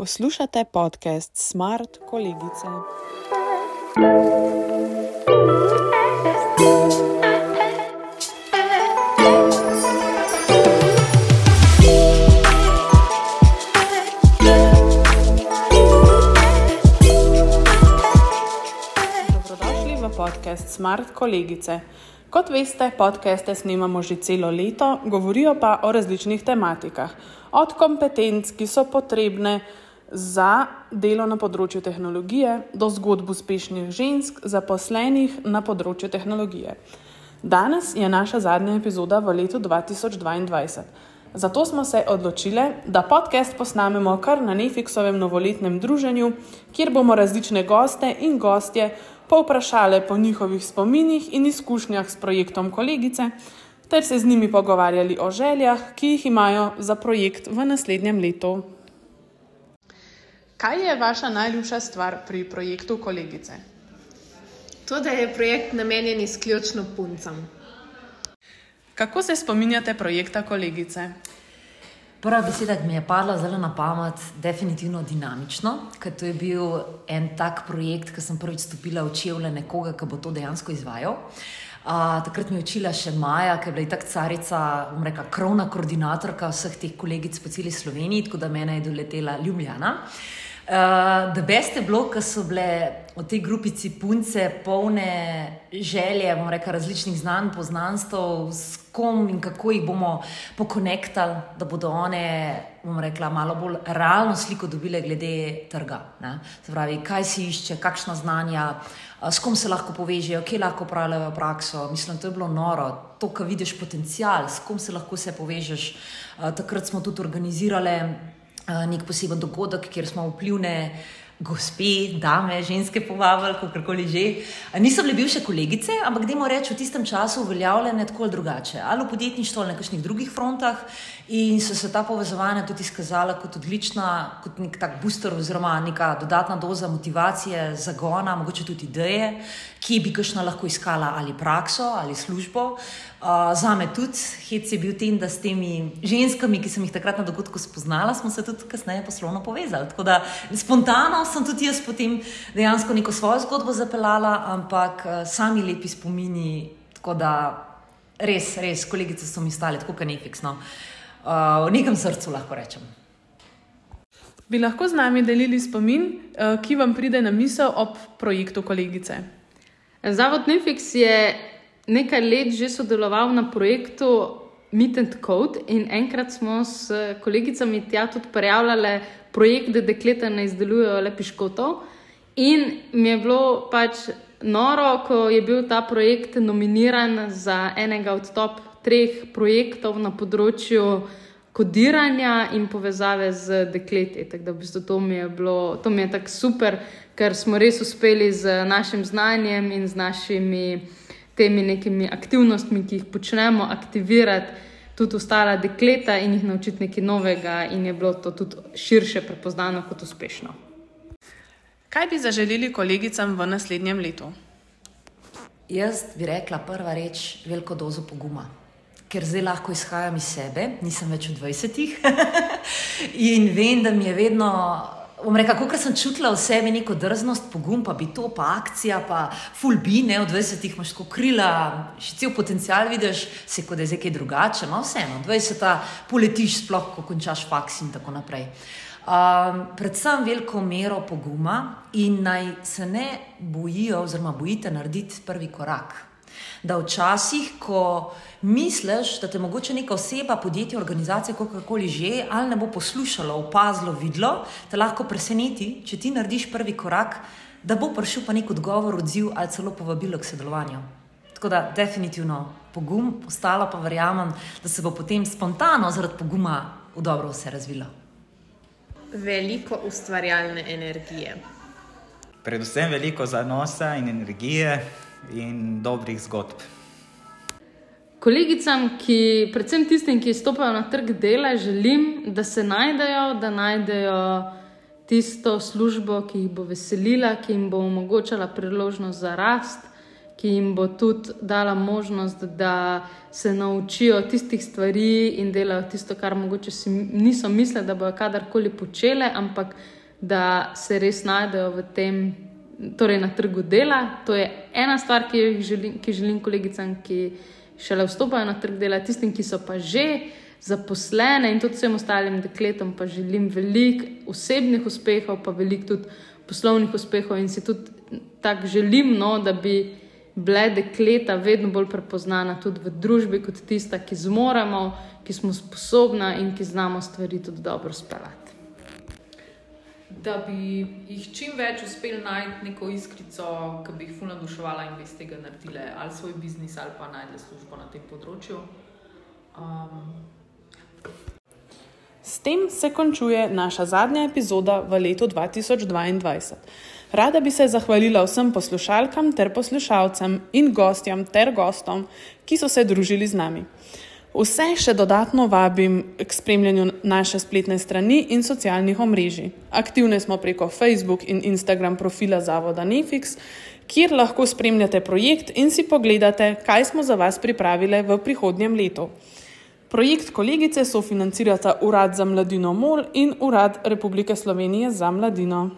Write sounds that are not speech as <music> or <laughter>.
Poslušate podcast Smart Kolegice. Dobrodošli v podcast Smart Kolegice. Kot veste, podcaste snemamo že celo leto, govorijo pa o različnih tematikah. Od kompetenc, ki so potrebne za delo na področju tehnologije, do zgodb uspešnih žensk, zaposlenih na področju tehnologije. Danes je naša zadnja epizoda v letu 2022. Zato smo se odločili, da podcast posnamemo kar na Nefiksovem novoletnem druženju, kjer bomo različne goste in gostje povprašali po njihovih spominih in izkušnjah s projektom kolegice, ter se z njimi pogovarjali o željah, ki jih imajo za projekt v naslednjem letu. Kaj je vaša najljubša stvar pri projektu kolegice? To, da je projekt namenjen izključno puncam. Kako se spominjate projekta kolegice? Prva beseda, ki mi je padla zelo na pamet, je definitivno dinamično, ker to je bil en tak projekt, ki sem prvič stopila v čevlje nekoga, ki bo to dejansko izvajal. Uh, takrat mi je učila še Maja, ki je bila tako carica, bom rekla, krovna koordinatorka vseh teh kolegic po celi Sloveniji, tako da mene je doletela Ljubljana. Uh, da beste bilo, ker so bile v tej grupici punce polne želje, bom rekla, različnih znanj, poznanstv, s kom in kako jih bomo pokonektali, da bodo one, bom rekla, malo bolj realno sliko dobile glede trga. Ne? Se pravi, kaj si išče, kakšna znanja, uh, s kom se lahko povežejo, kje lahko upravljajo prakso. Mislim, to je bilo noro, to, kar vidiš potencial, s kom se lahko se povežeš. Uh, takrat smo tudi organizirali nek poseben dogodek, kjer smo vplivne gospe, dame, ženske povabili, kako koli že. Niso bile bivše kolegice, ampak dajmo reči, v tistem času uveljavljene tako ali drugače, ali v podjetništvu ali na kakšnih drugih frontah. In so se ta povezovanja tudi izkazala kot odlična, kot nek tak booster oziroma neka dodatna doza motivacije, zagona, mogoče tudi ideje, ki bi kakšna lahko iskala ali prakso ali službo. Uh, za me tudi, hec je bil tem, da s temi ženskami, ki sem jih takrat na dogodku spoznala, smo se tudi kasneje poslovno povezali. Tako da spontano sem tudi jaz potem dejansko neko svojo zgodbo zapeljala, ampak uh, sami lepi spomini, tako da res, res, kolegice so mi stale, tako kanefiksno. Uh, v nekem srcu lahko rečem. Bi lahko z nami delili spomin, uh, ki vam pride na misel ob projektu kolegice? Zavod Nefix je nekaj let že sodeloval na projektu Meet and Code in enkrat smo s kolegicami tja tudi prijavljali projekt, da dekleta ne izdelujejo le piškotov. In mi je bilo pač noro, ko je bil ta projekt nominiran za enega od top treh projektov na področju kodiranja in povezave z dekleti. Tako da v bistvu to mi je bilo, to mi je tako super, ker smo res uspeli z našim znanjem in z našimi temi nekimi aktivnostmi, ki jih počnemo, aktivirati tudi ostala dekleta in jih naučiti nekaj novega, in je bilo to tudi širše prepoznano kot uspešno. Kaj bi zaželeli kolegicam v naslednjem letu? Jaz bi rekla prva reč: veliko dozo poguma. Ker zdaj lahko izhajam iz sebe, nisem več v 20-ih <laughs> in vem, da mi je vedno, bom rekel, kako sem čutila v sebi neko drznost, pogum, pa bi to, pa akcija, pa fulbi, ne v 20-ih imaš tako krila, še cel potencial vidiš, se kot da je zdaj kaj drugače, no vseeno, 20-ta poletiš sploh, ko končaš faks in tako naprej. Um, predvsem veliko mero poguma in naj se ne bojijo, oziroma bojite narediti prvi korak. Da včasih, ko misliš, da te mogoče neka oseba, podjetje, organizacija, kakorkoli že, ali ne bo poslušalo, opazilo, videlo, te lahko preseneti, če ti narediš prvi korak, da bo prišel pa nek odgovor, odziv ali celo povabilo k sodelovanju. Tako da, definitivno pogum, ostalo pa verjamem, da se bo potem spontano zaradi poguma v dobro vse razvilo. Veliko ustvarjalne energije. Predvsem veliko zanosa in energije in dobrih zgodb. Kolegicam, ki, predvsem tistim, ki stopajo na trg dela, želim, da se najdejo, da najdejo tisto službo, ki jih bo veselila, ki jim bo omogočala priložnost za rast, ki jim bo tudi dala možnost, da se naučijo tistih stvari in delajo tisto, kar mogoče si niso mislili, da bodo kadarkoli počele, ampak da se res najdejo v tem, torej na trgu dela. To je ena stvar, ki, želim, ki želim kolegicam, ki šele vstopajo na trg dela, tistim, ki so pa že. Zaposlene in tudi vsem ostalim dekletom, pa želim veliko osebnih uspehov, pa veliko tudi poslovnih uspehov, in si tudi tako želim, no, da bi bile dekleta vedno bolj prepoznana tudi v družbi kot tista, ki zmoremo, ki smo sposobna in ki znamo stvari tudi dobro speljati. Da bi jih čim več uspeli najti neko iskrico, ki bi jih fulno dušovala in bi iz tega naredili ali svoj biznis ali pa najdli službo na tem področju. Um, S tem se končuje naša zadnja epizoda v letu 2022. Rada bi se zahvalila vsem poslušalkam ter poslušalcem in gostjam ter gostom, ki so se družili z nami. Vse še dodatno vabim k spremljanju naše spletne strani in socialnih omrežij. Aktivne smo preko Facebook in Instagram profila Zavoda Nefix, kjer lahko spremljate projekt in si pogledate, kaj smo za vas pripravili v prihodnjem letu. Projekt kolegice sofinancirata Urad za mladino MOL in Urad Republike Slovenije za mladino.